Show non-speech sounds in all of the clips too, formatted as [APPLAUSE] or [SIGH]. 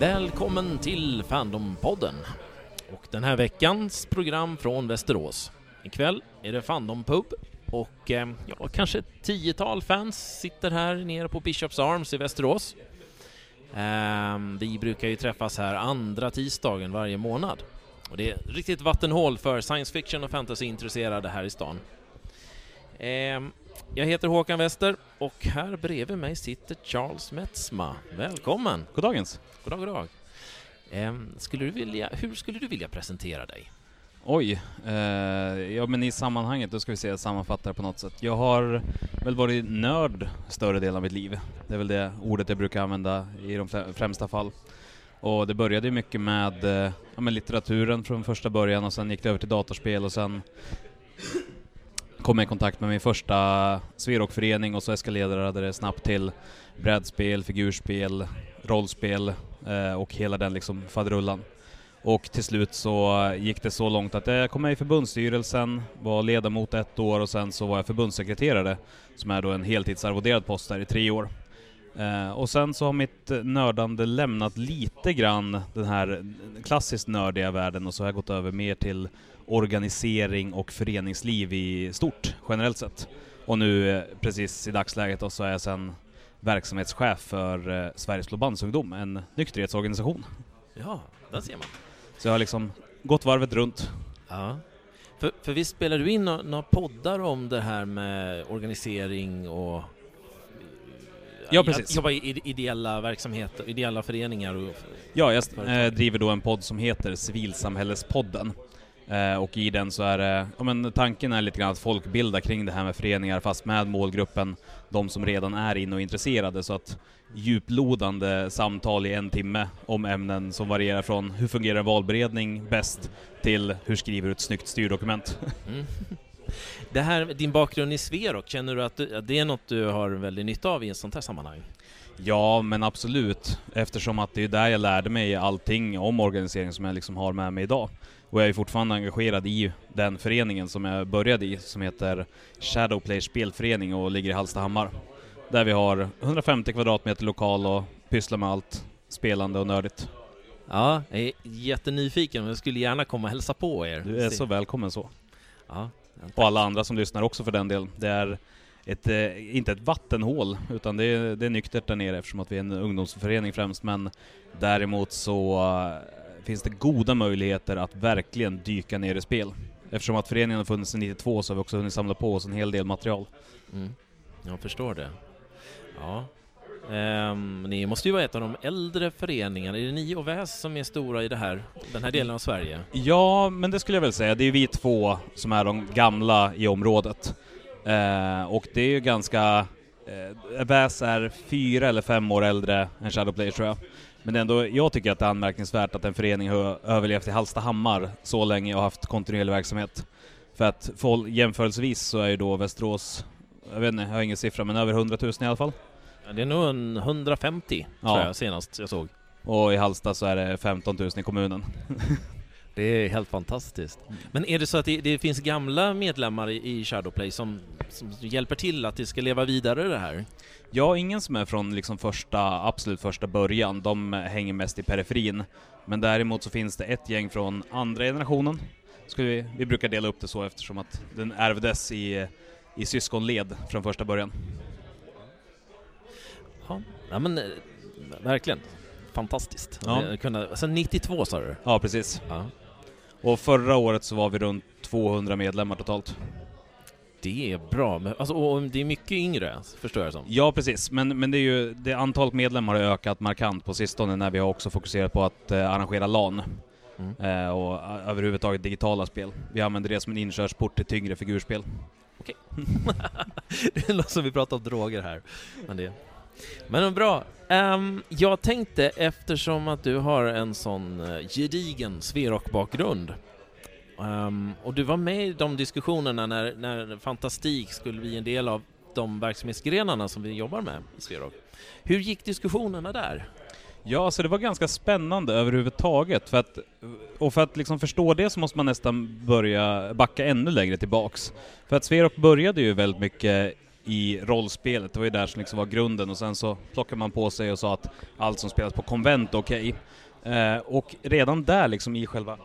Välkommen till Fandompodden och den här veckans program från Västerås. Ikväll är det Fandompub och eh, ja, kanske ett tiotal fans sitter här nere på Bishops Arms i Västerås. Eh, vi brukar ju träffas här andra tisdagen varje månad och det är riktigt vattenhål för science fiction och fantasy-intresserade här i stan. Eh, jag heter Håkan Wester och här bredvid mig sitter Charles Metzma. Välkommen! Goddagens. God dag, god dag. Eh, skulle du vilja, hur skulle du vilja presentera dig? Oj, eh, ja men i sammanhanget, då ska vi se, sammanfatta det på något sätt. Jag har väl varit nörd större delen av mitt liv. Det är väl det ordet jag brukar använda i de främsta fall. Och det började ju mycket med eh, ja, med litteraturen från första början och sen gick det över till datorspel och sen kom jag i kontakt med min första Sverokförening och så eskalerade det snabbt till brädspel, figurspel, rollspel eh, och hela den liksom faderullan. Och till slut så gick det så långt att jag kom med i förbundsstyrelsen, var ledamot ett år och sen så var jag förbundssekreterare, som är då en heltidsarvoderad post där i tre år. Eh, och sen så har mitt nördande lämnat lite grann den här klassiskt nördiga världen och så har jag gått över mer till organisering och föreningsliv i stort, generellt sett. Och nu eh, precis i dagsläget då, så är jag sen verksamhetschef för eh, Sveriges Blåbandsungdom, en nykterhetsorganisation. Ja, där ser man. Så jag har liksom gått varvet runt. Ja. För, för visst spelar du in några, några poddar om det här med organisering och Ja, precis. Jobba i ideella verksamheter, ideella föreningar och... Ja, jag eh, driver då en podd som heter Civilsamhällespodden. Eh, och i den så är det, ja men tanken är lite grann att folkbilda kring det här med föreningar fast med målgruppen de som redan är inne och intresserade så att djuplodande samtal i en timme om ämnen som varierar från hur fungerar valberedning bäst till hur skriver du ett snyggt styrdokument. Mm. [LAUGHS] Det här, din bakgrund i Sverok, känner du att, du att det är något du har väldigt nytta av i ett sånt här sammanhang? Ja, men absolut. Eftersom att det är där jag lärde mig allting om organisering som jag liksom har med mig idag. Och jag är fortfarande engagerad i den föreningen som jag började i, som heter Shadowplay spelförening och ligger i Hallstahammar. Där vi har 150 kvadratmeter lokal och pysslar med allt spelande och nördigt. Ja, jag är jättenyfiken och jag skulle gärna komma och hälsa på er. Du är så välkommen så. Ja, och alla andra som lyssnar också för den delen. Det är ett, eh, inte ett vattenhål, utan det är, det är nyktert där nere eftersom att vi är en ungdomsförening främst, men däremot så finns det goda möjligheter att verkligen dyka ner i spel. Eftersom att föreningen har funnits sedan 92 så har vi också hunnit samla på oss en hel del material. Mm. Jag förstår det. Ja. Um, ni måste ju vara ett av de äldre föreningarna. Är det ni och Väs som är stora i det här, den här delen av Sverige? Ja, men det skulle jag väl säga. Det är vi två som är de gamla i området. Uh, och det är ju ganska... Uh, Väs är fyra eller fem år äldre än Shadowplay tror jag. Men ändå, jag tycker att det är anmärkningsvärt att en förening har överlevt i Hallstahammar så länge och haft kontinuerlig verksamhet. För att för, jämförelsevis så är ju då Västerås, jag vet inte, jag har ingen siffra, men över 100 000 i alla fall. Ja, det är nog en 150 ja. tror jag senast jag såg. Och i Halsta så är det 15 000 i kommunen. [LAUGHS] det är helt fantastiskt. Men är det så att det, det finns gamla medlemmar i, i Shadowplay som, som, hjälper till att det ska leva vidare det här? Ja, ingen som är från liksom första, absolut första början. De hänger mest i periferin. Men däremot så finns det ett gäng från andra generationen. Vi, vi brukar dela upp det så eftersom att den ärvdes i, i syskonled från första början. Ja, ja men eh, verkligen. Fantastiskt. Ja. Kunna, alltså 92 sa du? Ja, precis. Ja. Och förra året så var vi runt 200 medlemmar totalt. Det är bra, men, alltså, och det är mycket yngre, förstår jag som. Ja, precis. Men, men det är ju, det antalet medlemmar har ökat markant på sistone när vi har också fokuserat på att eh, arrangera LAN. Mm. Eh, och överhuvudtaget digitala spel. Vi använder det som en inkörsport till tyngre figurspel. Okej. [LAUGHS] det låter som vi pratar om droger här. Men det, men bra. Um, jag tänkte, eftersom att du har en sån eh, gedigen Sverok-bakgrund um, och du var med i de diskussionerna när, när Fantastik skulle bli en del av de verksamhetsgrenarna som vi jobbar med i Sverok. Hur gick diskussionerna där? Ja, alltså det var ganska spännande överhuvudtaget. För att, och för att liksom förstå det så måste man nästan börja backa ännu längre tillbaks. För att Sverok började ju väldigt mycket i rollspelet. Det var ju där som liksom var grunden och sen så plockade man på sig och sa att allt som spelas på konvent är okej. Eh, och redan där liksom i själva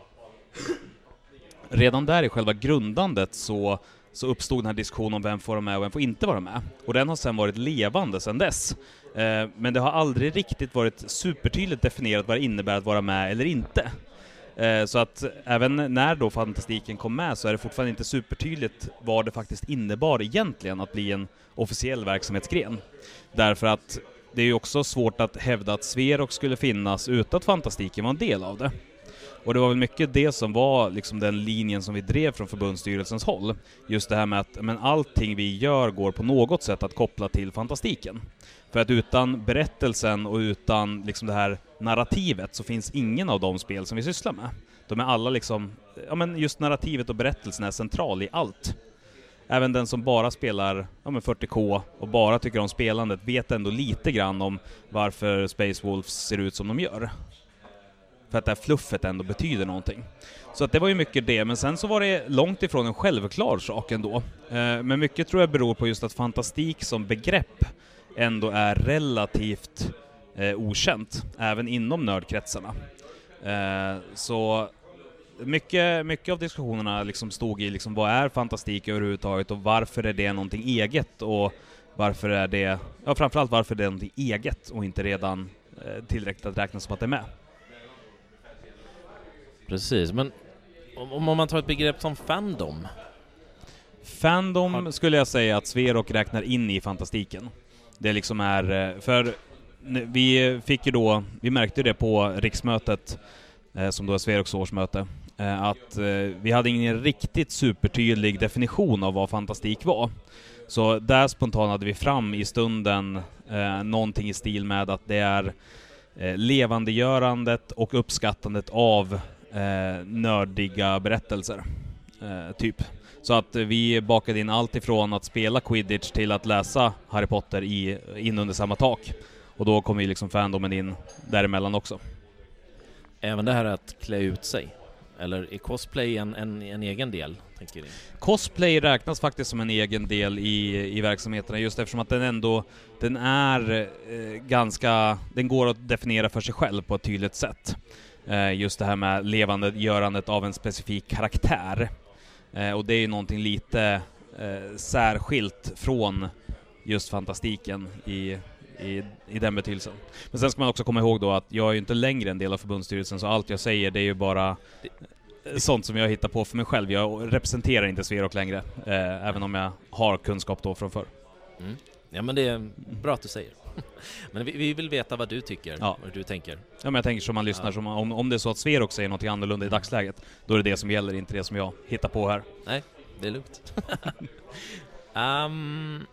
redan där i själva grundandet så, så uppstod den här diskussionen om vem får vara med och vem får inte vara med. Och den har sen varit levande sedan dess. Eh, men det har aldrig riktigt varit supertydligt definierat vad det innebär att vara med eller inte. Eh, så att även när då fantastiken kom med så är det fortfarande inte supertydligt vad det faktiskt innebar egentligen att bli en officiell verksamhetsgren. Därför att det är ju också svårt att hävda att Sverok skulle finnas utan att fantastiken var en del av det. Och det var väl mycket det som var liksom den linjen som vi drev från förbundsstyrelsens håll. Just det här med att men allting vi gör går på något sätt att koppla till fantastiken. För att utan berättelsen och utan liksom det här narrativet så finns ingen av de spel som vi sysslar med. De är alla liksom, ja men just narrativet och berättelsen är central i allt. Även den som bara spelar ja, men 40K och bara tycker om spelandet vet ändå lite grann om varför Space Wolves ser ut som de gör. För att det här fluffet ändå betyder någonting. Så att det var ju mycket det, men sen så var det långt ifrån en självklar sak ändå. Eh, men mycket tror jag beror på just att fantastik som begrepp ändå är relativt eh, okänt, även inom nördkretsarna. Eh, så mycket, mycket av diskussionerna liksom stod i liksom, vad är fantastik överhuvudtaget och varför är det någonting eget och varför är det, ja framförallt varför är det någonting eget och inte redan eh, tillräckligt att räkna som att det är med. Precis, men om, om man tar ett begrepp som Fandom? Fandom skulle jag säga att Sverok räknar in i fantastiken. Det liksom är, eh, för vi fick ju då, vi märkte ju det på riksmötet, eh, som då är Sveroks årsmöte, eh, att eh, vi hade ingen riktigt supertydlig definition av vad fantastik var. Så där spontant hade vi fram i stunden eh, någonting i stil med att det är eh, levandegörandet och uppskattandet av eh, nördiga berättelser. Eh, typ. Så att vi bakade in allt ifrån att spela quidditch till att läsa Harry Potter i, in under samma tak. Och då kom ju liksom fandomen in däremellan också. Även det här att klä ut sig? Eller är cosplay en, en, en egen del, tänker ni? Cosplay räknas faktiskt som en egen del i, i verksamheterna just eftersom att den ändå, den är eh, ganska, den går att definiera för sig själv på ett tydligt sätt. Eh, just det här med levandegörandet av en specifik karaktär. Eh, och det är ju någonting lite eh, särskilt från just fantastiken i, i, i den betydelsen. Men sen ska man också komma ihåg då att jag är ju inte längre en del av förbundsstyrelsen så allt jag säger det är ju bara eh, sånt som jag hittar på för mig själv. Jag representerar inte Sverok längre, eh, även om jag har kunskap då från förr. Mm. Ja men det är bra att du säger. [LAUGHS] Men vi, vi vill veta vad du tycker, Ja. vad du tänker. Ja, men jag tänker som man lyssnar, Ja. som, om, om det är så att Sverok säger något annorlunda i dagsläget, då är det det som gäller, inte det som jag hittar på här. Nej, det är lugnt. [LAUGHS] [LAUGHS] Ehm,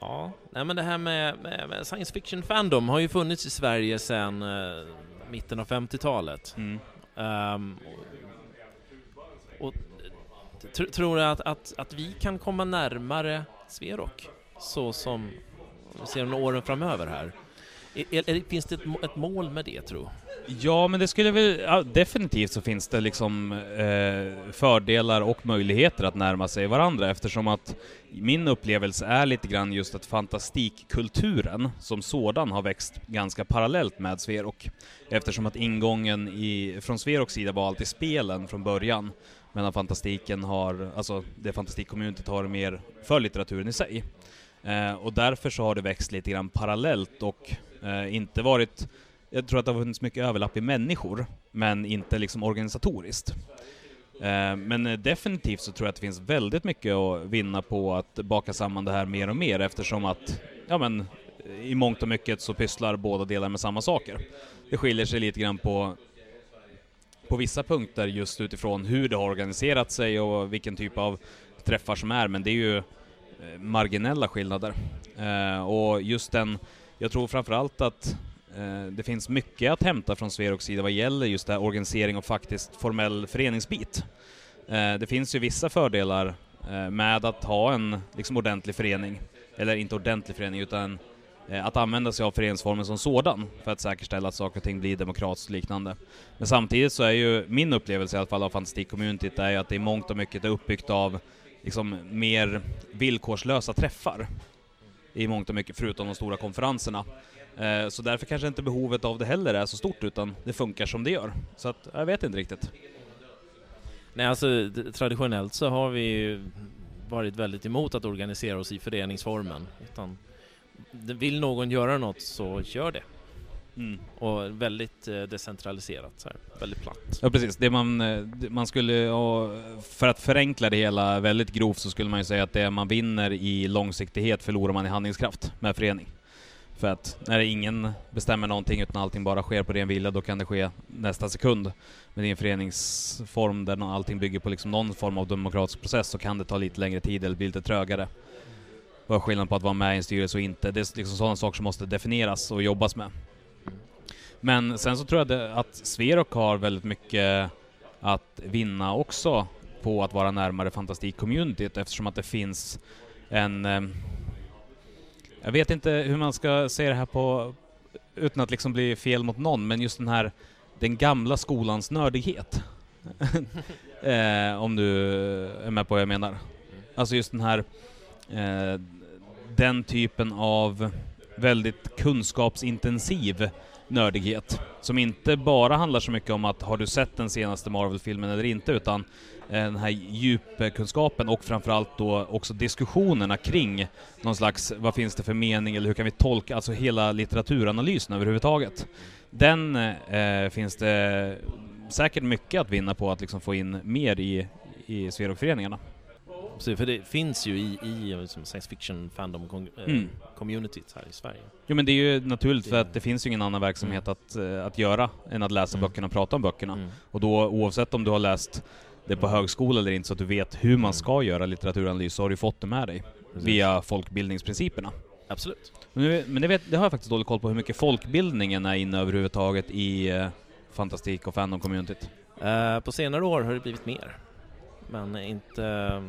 ja, nej men det här med, med, med science fiction fandom har ju funnits i Sverige sedan eh, mitten av 50-talet. Mm. Ehm, och, tr, tror du att, att, att vi kan komma närmare Sverok så som om vi ser några åren framöver här? Är, är, finns det ett, ett mål med det, tror Ja, men det skulle väl... Ja, definitivt så finns det liksom eh, fördelar och möjligheter att närma sig varandra eftersom att min upplevelse är lite grann just att fantastikkulturen som sådan har växt ganska parallellt med Sverok. Eftersom att ingången i, från Sveroks sida var alltid spelen från början, medan fantastiken har, alltså det fantastikcommunityt har mer för litteraturen i sig. Eh, och därför så har det växt lite grann parallellt och eh, inte varit jag tror att det har funnits mycket överlapp i människor, men inte liksom organisatoriskt. Eh, Men definitivt så tror jag att det finns väldigt mycket att vinna på att baka samman det här mer och mer eftersom att, ja men, i mångt och mycket så pysslar båda delar med samma saker. Det skiljer sig lite grann på, på vissa punkter just utifrån hur det har organiserat sig och vilken typ av träffar som är, men det är ju eh, marginella skillnader. Eh, Och just den, jag tror framförallt att Eh, Det finns mycket att hämta från Sveroks sida vad gäller just det här organisering och faktiskt formell föreningsbit. Eh, Det finns ju vissa fördelar eh, med att ha en liksom ordentlig förening, eller inte ordentlig förening utan eh, att använda sig av föreningsformen som sådan för att säkerställa att saker och ting blir demokratiskt och liknande. Men samtidigt så är ju min upplevelse i alla fall av fantastikcommunityt är ju att det i mångt och mycket är uppbyggt av liksom mer villkorslösa träffar i mångt och mycket, förutom de stora konferenserna. Eh, så därför kanske inte behovet av det heller är så stort, utan det funkar som det gör. Så att, jag vet inte riktigt. Nej, alltså traditionellt så har vi ju varit väldigt emot att organisera oss i föreningsformen. Utan vill någon göra något så gör det. Mm. Och väldigt eh, decentraliserat, så här. väldigt platt. Ja precis, det man, eh, man skulle, för att förenkla det hela väldigt grovt så skulle man ju säga att det man vinner i långsiktighet förlorar man i handlingskraft med förening. För att när ingen bestämmer någonting utan allting bara sker på ren vilja, då kan det ske nästa sekund. Men i en föreningsform där allting bygger på liksom någon form av demokratisk process så kan det ta lite längre tid eller bli lite trögare. Vad är skillnaden på att vara med i en styrelse och inte? Det är liksom sådana saker som måste definieras och jobbas med. Men sen så tror jag att Sverok har väldigt mycket att vinna också på att vara närmare fantastik-communityt eftersom att det finns en... Eh, jag vet inte hur man ska säga det här på utan att liksom bli fel mot någon, men just den här den gamla skolans nördighet. [LAUGHS] eh, om du är med på vad jag menar. Alltså just den här eh, den typen av väldigt kunskapsintensiv nördighet. Som inte bara handlar så mycket om att har du sett den senaste Marvel-filmen eller inte, utan eh, den här djupkunskapen och framförallt då också diskussionerna kring någon slags, vad finns det för mening eller hur kan vi tolka, alltså hela litteraturanalysen överhuvudtaget. Den eh, finns det säkert mycket att vinna på att liksom få in mer i, i Sverokföreningarna. För det finns ju i, i liksom science fiction fandom eh, mm. communityt här i Sverige. Jo men det är ju naturligt för att det finns ju ingen annan verksamhet mm. att, uh, att göra än att läsa mm. böckerna och prata om böckerna. Mm. Och då oavsett om du har läst det på högskola eller inte så att du vet hur man mm. ska göra litteraturanalys så har du fått det med dig. Precis. Via folkbildningsprinciperna. Absolut. Men, nu, men det, vet, det, har jag faktiskt dålig koll på hur mycket folkbildningen är inne överhuvudtaget i uh, fantastik och fandom-communityt. Uh, på senare år har det blivit mer. Men inte...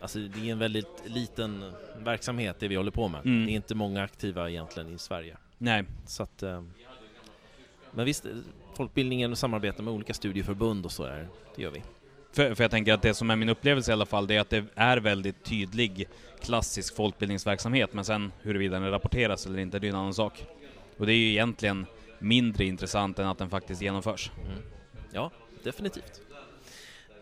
Alltså det är en väldigt liten verksamhet det vi håller på med. Mm. Det är inte många aktiva egentligen i Sverige. Nej. Så att, eh, men visst, folkbildningen och samarbete med olika studieförbund och så där, det gör vi. För, för jag tänker att det som är min upplevelse i alla fall, det är att det är väldigt tydlig klassisk folkbildningsverksamhet, men sen huruvida den rapporteras eller inte, det är en annan sak. Och det är ju egentligen mindre intressant än att den faktiskt genomförs. Mm. Ja, definitivt.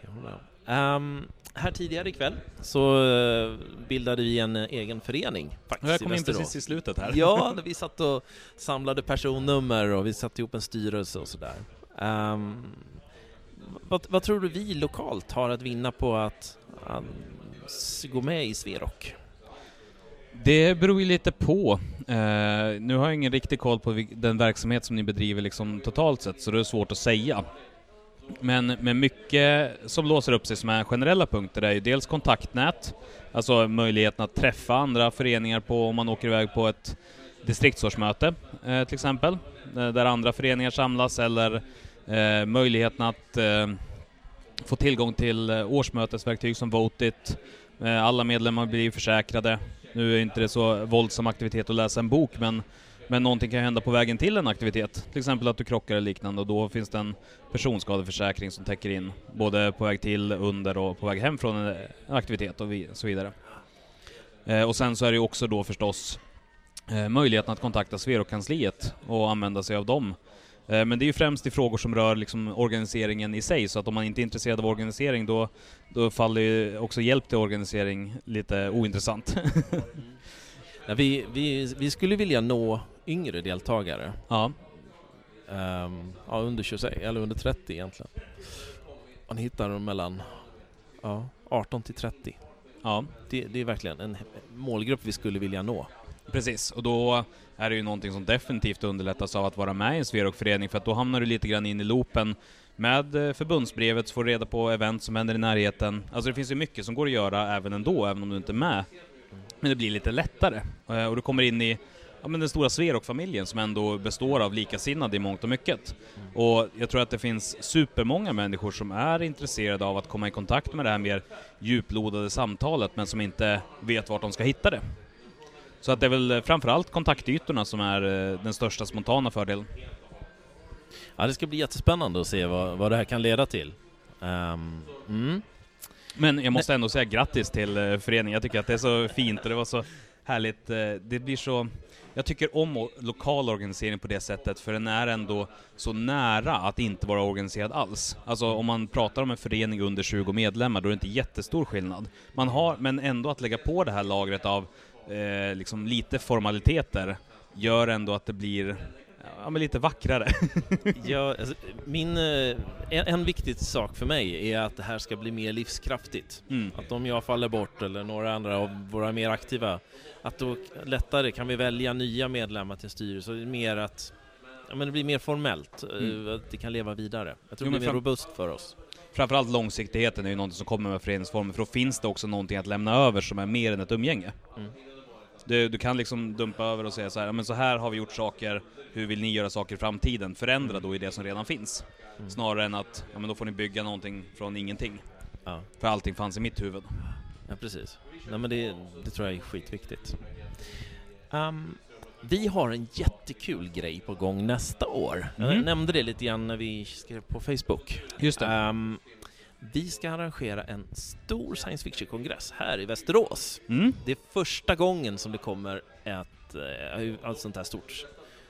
Jag håller. Um, här tidigare ikväll så eh, bildade vi en eh, egen förening. Faktiskt, jag kom in precis i slutet här. Ja, [LAUGHS] vi satt och samlade personnummer och vi satte ihop en styrelse och sådär. Um, vad, vad, tror du vi lokalt har att vinna på att um, gå med i Sverok? Det beror ju lite på. Uh, nu har jag ingen riktig koll på den verksamhet som ni bedriver liksom totalt sett, så det är svårt att säga. Men med mycket som låser upp sig som är generella punkter är ju dels kontaktnät, alltså möjligheten att träffa andra föreningar på om man åker iväg på ett distriktsårsmöte eh, till exempel, eh, där andra föreningar samlas eller eh, möjligheten att eh, få tillgång till eh, årsmötesverktyg som Votit. Eh, alla medlemmar blir försäkrade. Nu är inte det så våldsam aktivitet att läsa en bok, men men någonting kan hända på vägen till en aktivitet, till exempel att du krockar eller liknande och då finns det en personskadeförsäkring som täcker in både på väg till, under och på väg hem från en aktivitet och så vidare. Eh, och sen så är det ju också då förstås eh, möjligheten att kontakta Sverokansliet och använda sig av dem. Eh, men det är ju främst i frågor som rör liksom organiseringen i sig, så att om man inte är intresserad av organisering då, då faller ju också hjälp till organisering lite ointressant. [LAUGHS] ja, vi, vi, vi skulle vilja nå yngre deltagare. Ja. Um, ja, under 26, eller under 30 egentligen. Man hittar dem mellan ja, 18 till 30. Ja. Det, det, är verkligen en målgrupp vi skulle vilja nå. Precis, och då är det ju någonting som definitivt underlättas av att vara med i en Sverokförening, för att då hamnar du lite grann in i loopen med eh, förbundsbrevet, så får du reda på event som händer i närheten. Alltså det finns ju mycket som går att göra även ändå, även om du inte är med. Men det blir lite lättare. Eh, och du kommer in i ja, men den stora Sverok-familjen som ändå består av likasinnade i mångt och mycket. Mm. Och jag tror att det finns supermånga människor som är intresserade av att komma i kontakt med det här mer djuplodade samtalet men som inte vet vart de ska hitta det. Så att det är väl framförallt kontaktytorna som är eh, den största spontana fördelen. Ja, det ska bli jättespännande att se vad, vad det här kan leda till. Um, mm. Men jag måste ändå säga grattis till eh, föreningen. Jag tycker att det är så fint och det var så härligt. Eh, det blir så... Jag tycker om lokal organisering på det sättet, för den är ändå så nära att inte vara organiserad alls. Alltså om man pratar om en förening under 20 medlemmar, då är det inte jättestor skillnad. Man har, men ändå att lägga på det här lagret av eh, liksom lite formaliteter gör ändå att det blir ja, men lite vackrare. [LAUGHS] Ja, alltså, min, eh, en, en viktig sak för mig är att det här ska bli mer livskraftigt. Mm. Att om jag faller bort eller några andra av våra mer aktiva, att då lättare kan vi välja nya medlemmar till styrelsen. Mer att ja, men det blir mer formellt, eh, Mm. att det kan leva vidare. Jag tror Jo, det blir mer robust för oss. Framförallt långsiktigheten är ju något som kommer med föreningsformen, för då finns det också någonting att lämna över som är mer än ett umgänge. Mm. Du, du kan liksom dumpa över och säga så här, "Ja, men så här har vi gjort saker, hur vill ni göra saker i framtiden? Förändra då i det som redan finns. Mm. Snarare än att, ja men då får ni bygga någonting från ingenting. Ja. För allting fanns i mitt huvud. Ja, precis. Nej, men det, det tror jag är skitviktigt. Ehm, vi har en jättekul grej på gång nästa år. Jag Mhm. nämnde det lite grann när vi skrev på Facebook. Just Ehm, vi ska arrangera en stor science fiction-kongress här i Västerås. Mm. Det är första gången som det kommer ett, eh, ett sånt här stort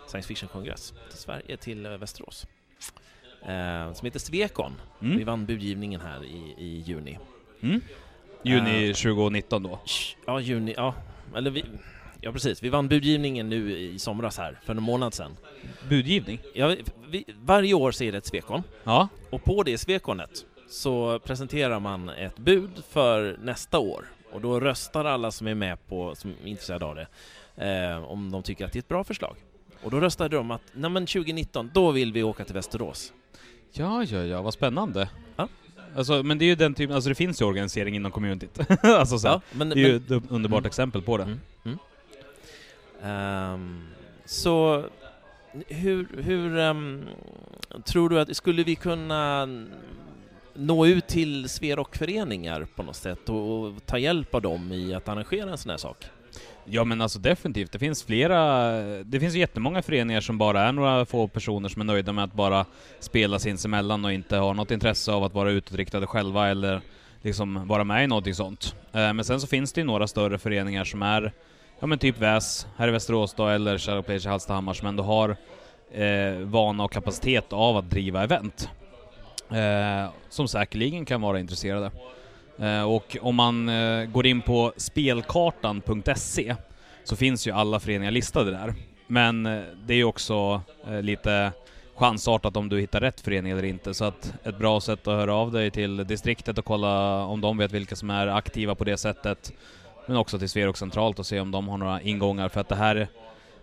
science fiction-kongress till Sverige, till eh, Västerås. Eh, som heter Svekon. Vi Mm. vann budgivningen här i, i juni. Mm. Juni Eh, 2019 då. Ja, juni, ja. Eller vi, ja precis, vi vann budgivningen nu i somras här, för en månad sedan. Budgivning? Ja, vi, varje år så är det ett svekon, Ja. och på det svekonet så presenterar man ett bud för nästa år. Och då röstar alla som är med på, som är intresserade av det, eh, om de tycker att det är ett bra förslag. Och då röstade de att, nej men 2019, då vill vi åka till Västerås. Ja, ja, ja, vad spännande. Ja. Alltså, men det är ju den typen, alltså det finns ju organisering inom communityt. [LAUGHS] alltså så Ja, men, det är ju men, ett underbart Mm. exempel på det. Mm. Mm. Ehm, så hur, hur ehm, tror du att, skulle vi kunna nå ut till Sverokföreningar på något sätt och, och ta hjälp av dem i att arrangera en sån här sak? Ja men alltså definitivt, det finns flera, det finns jättemånga föreningar som bara är några få personer som är nöjda med att bara spela sinsemellan och inte har något intresse av att vara utåtriktade själva eller liksom vara med i någonting sånt. Eh, men sen så finns det ju några större föreningar som är, ja men typ VÄS här i Västerås då, eller Shadowplayers i Hallstahammar som ändå har eh, vana och kapacitet av att driva event. Eh, som säkerligen kan vara intresserade. Eh, och om man eh, går in på spelkartan.se så finns ju alla föreningar listade där. Men eh, det är ju också eh, lite chansartat om du hittar rätt förening eller inte. Så att ett bra sätt att höra av dig till distriktet och kolla om de vet vilka som är aktiva på det sättet. Men också till Sverok centralt och se om de har några ingångar för att det här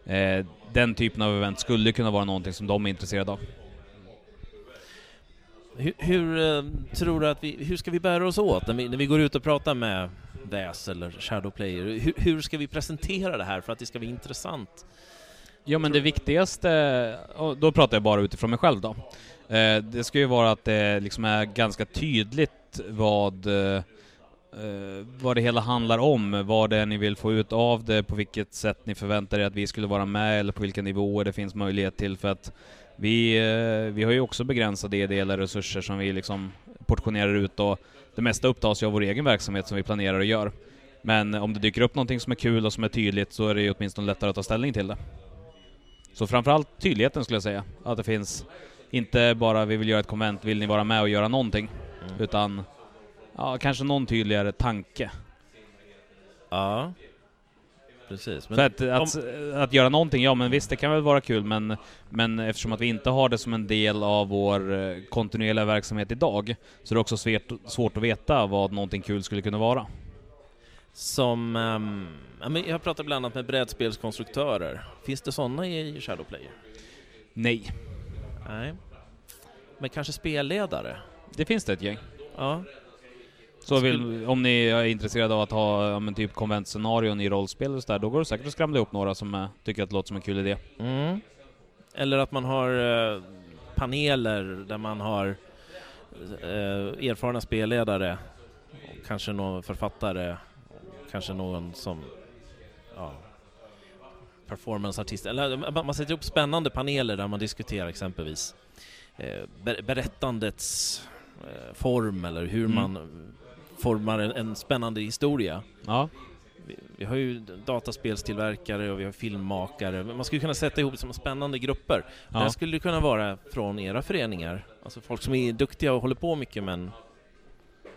eh, den typen av event skulle kunna vara någonting som de är intresserade av. Hur, hur ehm, tror du att vi, hur ska vi bära oss åt när vi, när vi går ut och pratar med VÄS eller Shadowplayer? Hur, hur ska vi presentera det här för att det ska bli intressant? Ja men det viktigaste, och då pratar jag bara utifrån mig själv då. Eh, det ska ju vara att det liksom är ganska tydligt vad, eh, eh, vad det hela handlar om, vad det är ni vill få ut av det, på vilket sätt ni förväntar er att vi skulle vara med eller på vilka nivåer det finns möjlighet till för att vi, eh, vi har ju också begränsade ideella resurser som vi liksom portionerar ut och det mesta upptas ju av vår egen verksamhet som vi planerar och gör. Men om det dyker upp någonting som är kul och som är tydligt så är det ju åtminstone lättare att ta ställning till det. Så framförallt tydligheten skulle jag säga. Att det finns inte bara vi vill göra ett konvent, vill ni vara med och göra någonting? Mm. Utan ja, kanske någon tydligare tanke. Ja, precis. Men, att, att, att göra någonting, ja men visst det kan väl vara kul men, men eftersom att vi inte har det som en del av vår eh, kontinuerliga verksamhet idag så är det också svårt, svårt att veta vad någonting kul skulle kunna vara. Som, men jag pratar bland annat med brädspelskonstruktörer. Finns det sådana i Shadowplayer? Nej, Nej. Men kanske spelledare? det finns det ett gäng. Ja. Så vill, om ni är intresserade av att ha ja, men typ konventscenarion i rollspel och så där, då går det säkert att skramla ihop några som eh, tycker att det låter som en kul idé. Mm. Eller att man har eh, paneler där man har eh, erfarna spelledare, och kanske någon författare, kanske någon som ja, performanceartist. Eller man- man sätter upp spännande paneler där man diskuterar exempelvis eh, ber- berättandets eh, form eller hur Mm. man formar en, en spännande historia. Ja. Vi, vi har ju dataspelstillverkare och vi har filmmakare. Man skulle kunna sätta ihop som spännande grupper. Ja. Det här skulle kunna vara från era föreningar. Alltså folk som är duktiga och håller på mycket men...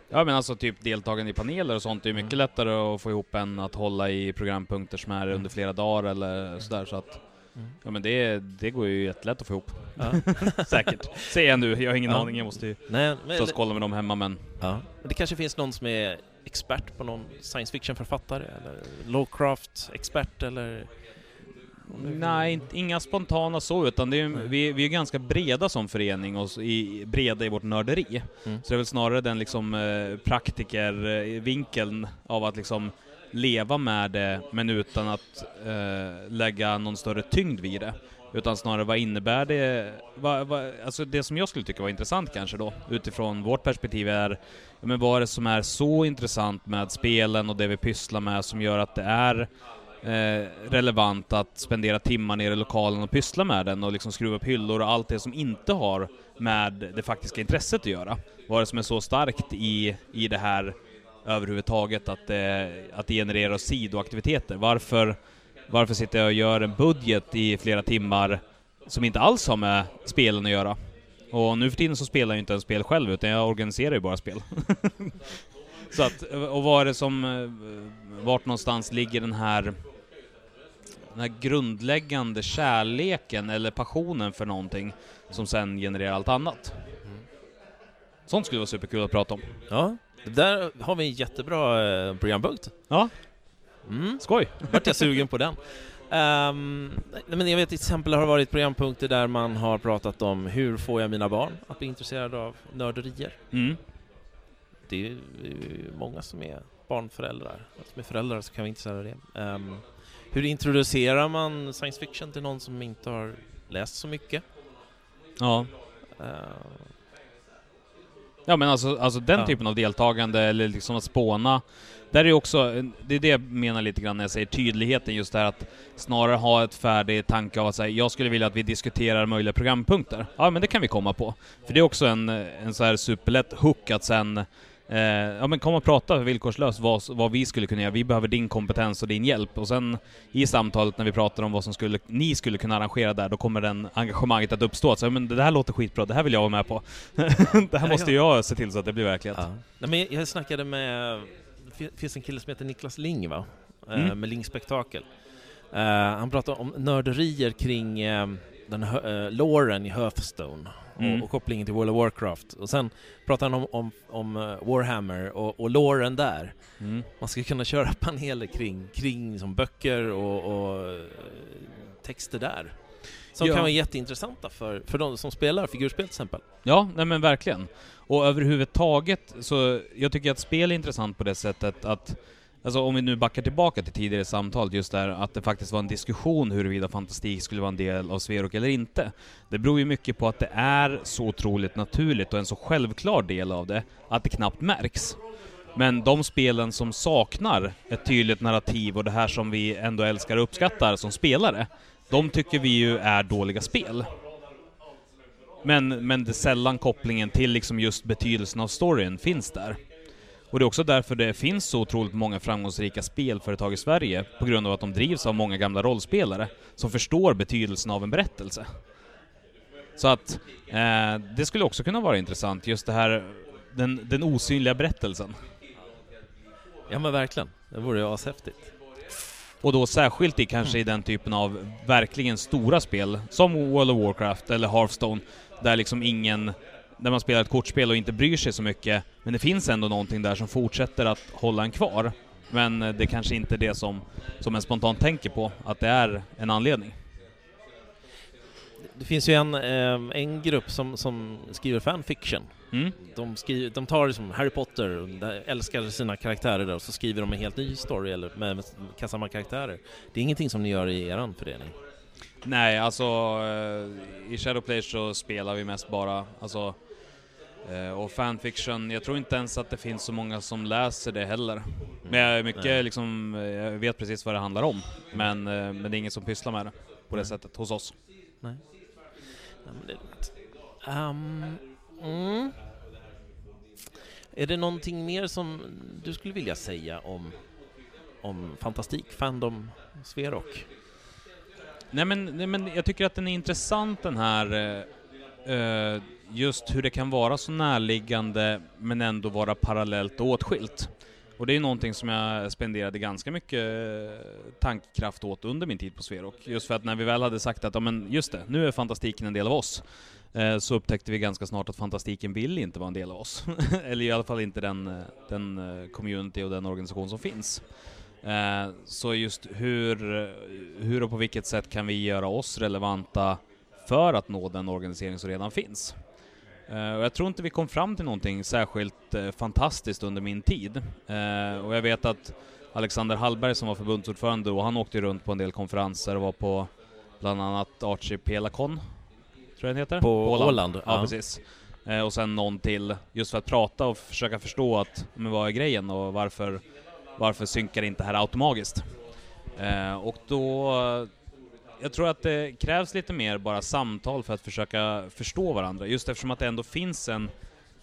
Ja men alltså typ deltagande i paneler och sånt är ju mycket Mm. lättare att få ihop än att hålla i programpunkter som är Mm. under flera dagar eller sådär så att Mm. Ja men det, det går ju jättelätt att få ihop. Ja. [LAUGHS] Säkert. Säger jag nu, jag har ingen Ja. aning, jag måste ju Nej, men, kolla med dem hemma men... ja. Det kanske finns någon som är expert på någon science fiction-författare eller Lovecraft-expert eller... Nej, inga spontana så, utan det är, ju- Nej. vi, vi är ganska breda som förening och i, breda i vårt nörderi. Mm. Så det är väl snarare den liksom eh, praktikervinkeln av att liksom leva med det, men utan att eh, lägga någon större tyngd vid det. Utan snarare vad innebär det? Vad, vad, alltså det som jag skulle tycka var intressant kanske då, utifrån vårt perspektiv är, ja, men vad är det som är så intressant med spelen och det vi pysslar med som gör att det är eh, relevant att spendera timmar nere i lokalen och pyssla med den och liksom skruva upp hyllor och allt det som inte har med det faktiska intresset att göra. Vad är det som är så starkt i, i det här överhuvudtaget att det, att det genererar sidoaktiviteter? Varför, varför sitter jag och gör en budget i flera timmar som inte alls har med spelen att göra? Och nu för tiden så spelar jag inte ens spel själv utan jag organiserar ju bara spel. [LAUGHS] så att, och vad är det som, eh, vart någonstans ligger den här den här grundläggande kärleken eller passionen för någonting som sen genererar allt annat. Sånt skulle vara superkul att prata om. Ja, där har vi en jättebra eh, programpunkt. Ja, Mm. skoj! vart jag sugen på den. Nej, men jag vet till exempel har det varit programpunkter där man har pratat om hur får jag mina barn att bli intresserade av nörderier. Mm. Det är ju många som är barnföräldrar, som är föräldrar så kan vara intresserade av det. Ehm, hur introducerar man science fiction till någon som inte har läst så mycket? Ja. Ehm, Ja men alltså, alltså den Ja. typen av deltagande eller liksom att spåna. Där är ju också, det är det jag menar lite grann när jag säger tydligheten, just det här att snarare ha ett färdig tanke av att säga jag skulle vilja att vi diskuterar möjliga programpunkter. Ja men det kan vi komma på. För det är också en, en så här superlätt hook att sen Eh, ja men kom och prata villkorslöst vad, vad vi skulle kunna göra. Vi behöver din kompetens och din hjälp. Och sen i samtalet när vi pratar om vad som skulle, ni skulle kunna arrangera där, då kommer den engagemanget att uppstå. Att säga, men det här låter skitbra, det här vill jag vara med på. [LAUGHS] det här måste jag se till så att det blir verklighet. Ja. Nej, men jag snackade med, det finns en kille som heter Niklas Ling va? Eh, Mm. Med Ling Spektakel. Eh, han pratar om nörderier kring eh, den hö- eh, loren i Hearthstone Mm. och kopplingen till World of Warcraft. Och sen pratar han om, om, om eh, Warhammer och, och loren där. Mm. Man skulle kunna köra paneler kring, kring som böcker och, och eh, texter där. Som Ja. kan vara jätteintressanta för, för de som spelar figurspel till exempel. Ja, nej men verkligen. Och överhuvudtaget så, jag tycker att spel är intressant på det sättet att Alltså om vi nu backar tillbaka till tidigare samtal, just där att det faktiskt var en diskussion huruvida fantastik skulle vara en del av Sverok eller inte. Det beror ju mycket på att det är så otroligt naturligt och en så självklar del av det, att det knappt märks. Men de spelen som saknar ett tydligt narrativ och det här som vi ändå älskar och uppskattar som spelare, de tycker vi ju är dåliga spel. Men, men det är sällan kopplingen till liksom just betydelsen av storyn finns där. Och det är också därför det finns så otroligt många framgångsrika spelföretag i Sverige, på grund av att de drivs av många gamla rollspelare, som förstår betydelsen av en berättelse. Så att, eh, det skulle också kunna vara intressant, just det här, den, den osynliga berättelsen. Ja men verkligen, det vore ju ashäftigt. Och då särskilt i kanske i den typen av verkligen stora spel, som World of Warcraft eller Hearthstone, där liksom ingen, där man spelar ett kortspel och inte bryr sig så mycket, men det finns ändå någonting där som fortsätter att hålla en kvar. Men eh, det kanske inte är det som, som en spontant tänker på, att det är en anledning. Det finns ju en, eh, en grupp som, som skriver fanfiction. Mm? De, skriver, de tar liksom Harry Potter, älskar sina karaktärer där, och så skriver de en helt ny story eller med, med samma karaktärer. Det är ingenting som ni gör i er förening? Nej, alltså eh, i Shadowplay så spelar vi mest bara, alltså och fanfiction, jag tror inte ens att det finns så många som läser det heller. Men jag är mycket Nej. liksom, eh, jag vet precis vad det handlar om. Men, eh, men det är ingen som pysslar med det på det Nej. sättet hos oss. Nej. Nej det är. Ehm, mm. Är det någonting mer som du skulle vilja säga om, om Fantastik, Fandom, Sverok? Nej men, nej men jag tycker att den är intressant den här eh, eh, just hur det kan vara så närliggande men ändå vara parallellt och åtskilt. Och det är någonting som jag spenderade ganska mycket tankkraft tankekraft åt under min tid på Sverok. Just för att när vi väl hade sagt att, ja men just det, nu är fantastiken en del av oss. Eh, så upptäckte vi ganska snart att fantastiken vill inte vara en del av oss. [LAUGHS] Eller i alla fall inte den, eh, den community och den organisation som finns. Så just hur, hur och på vilket sätt kan vi göra oss relevanta för att nå den organisering som redan finns? Uh, och jag tror inte vi kom fram till någonting särskilt uh, fantastiskt under min tid. Uh, och jag vet att Alexander Hallberg som var förbundsordförande och han åkte runt på en del konferenser och var på bland annat Archipelacon, tror jag den heter? På, på Åland. Åland. Ja, ja. precis. och sen någon till, just för att prata och försöka förstå att, men vad är grejen och varför, varför synkar inte det här automatiskt? och då jag tror att det krävs lite mer bara samtal för att försöka förstå varandra, just eftersom att det ändå finns en,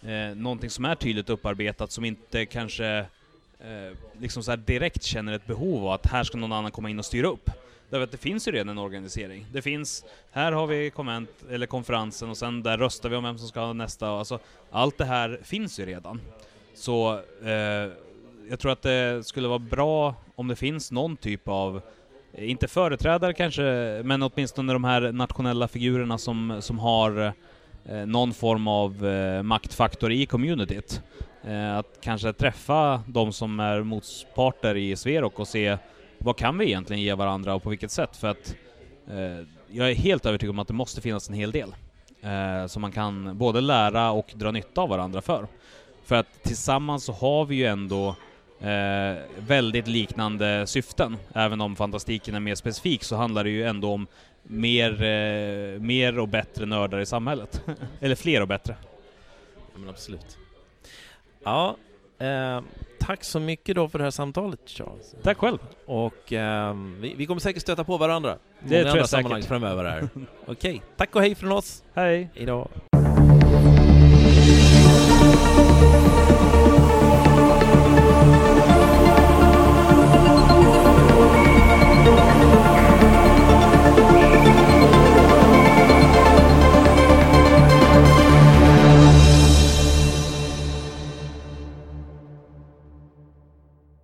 eh, någonting som är tydligt upparbetat som inte kanske eh, liksom så direkt känner ett behov av att här ska någon annan komma in och styra upp. Därför att det finns ju redan en organisering. Det finns, här har vi konvent, eller konferensen och sen där röstar vi om vem som ska ha nästa, alltså allt det här finns ju redan. Så eh, jag tror att det skulle vara bra om det finns någon typ av Eh, inte företrädare kanske, men åtminstone de här nationella figurerna som, som har eh, någon form av eh, maktfaktor i communityt. Att kanske träffa de som är motparter i Sverok och se vad kan vi egentligen ge varandra och på vilket sätt? För att jag är helt övertygad om att det måste finnas en hel del som man kan både lära och dra nytta av varandra för. För att tillsammans så har vi ju ändå eh, väldigt liknande syften. Även om fantastiken är mer specifik så handlar det ju ändå om mer, eh, mer och bättre nördar i samhället. [LAUGHS] Eller fler och bättre. Ja, men absolut. Ja, eh, tack så mycket då för det här samtalet Charles. Tack själv. Och eh, vi, vi, kommer säkert stöta på varandra. Det tror jag säkert. framöver här. [LAUGHS] Okej, tack och hej från oss. Hej. Hejdå.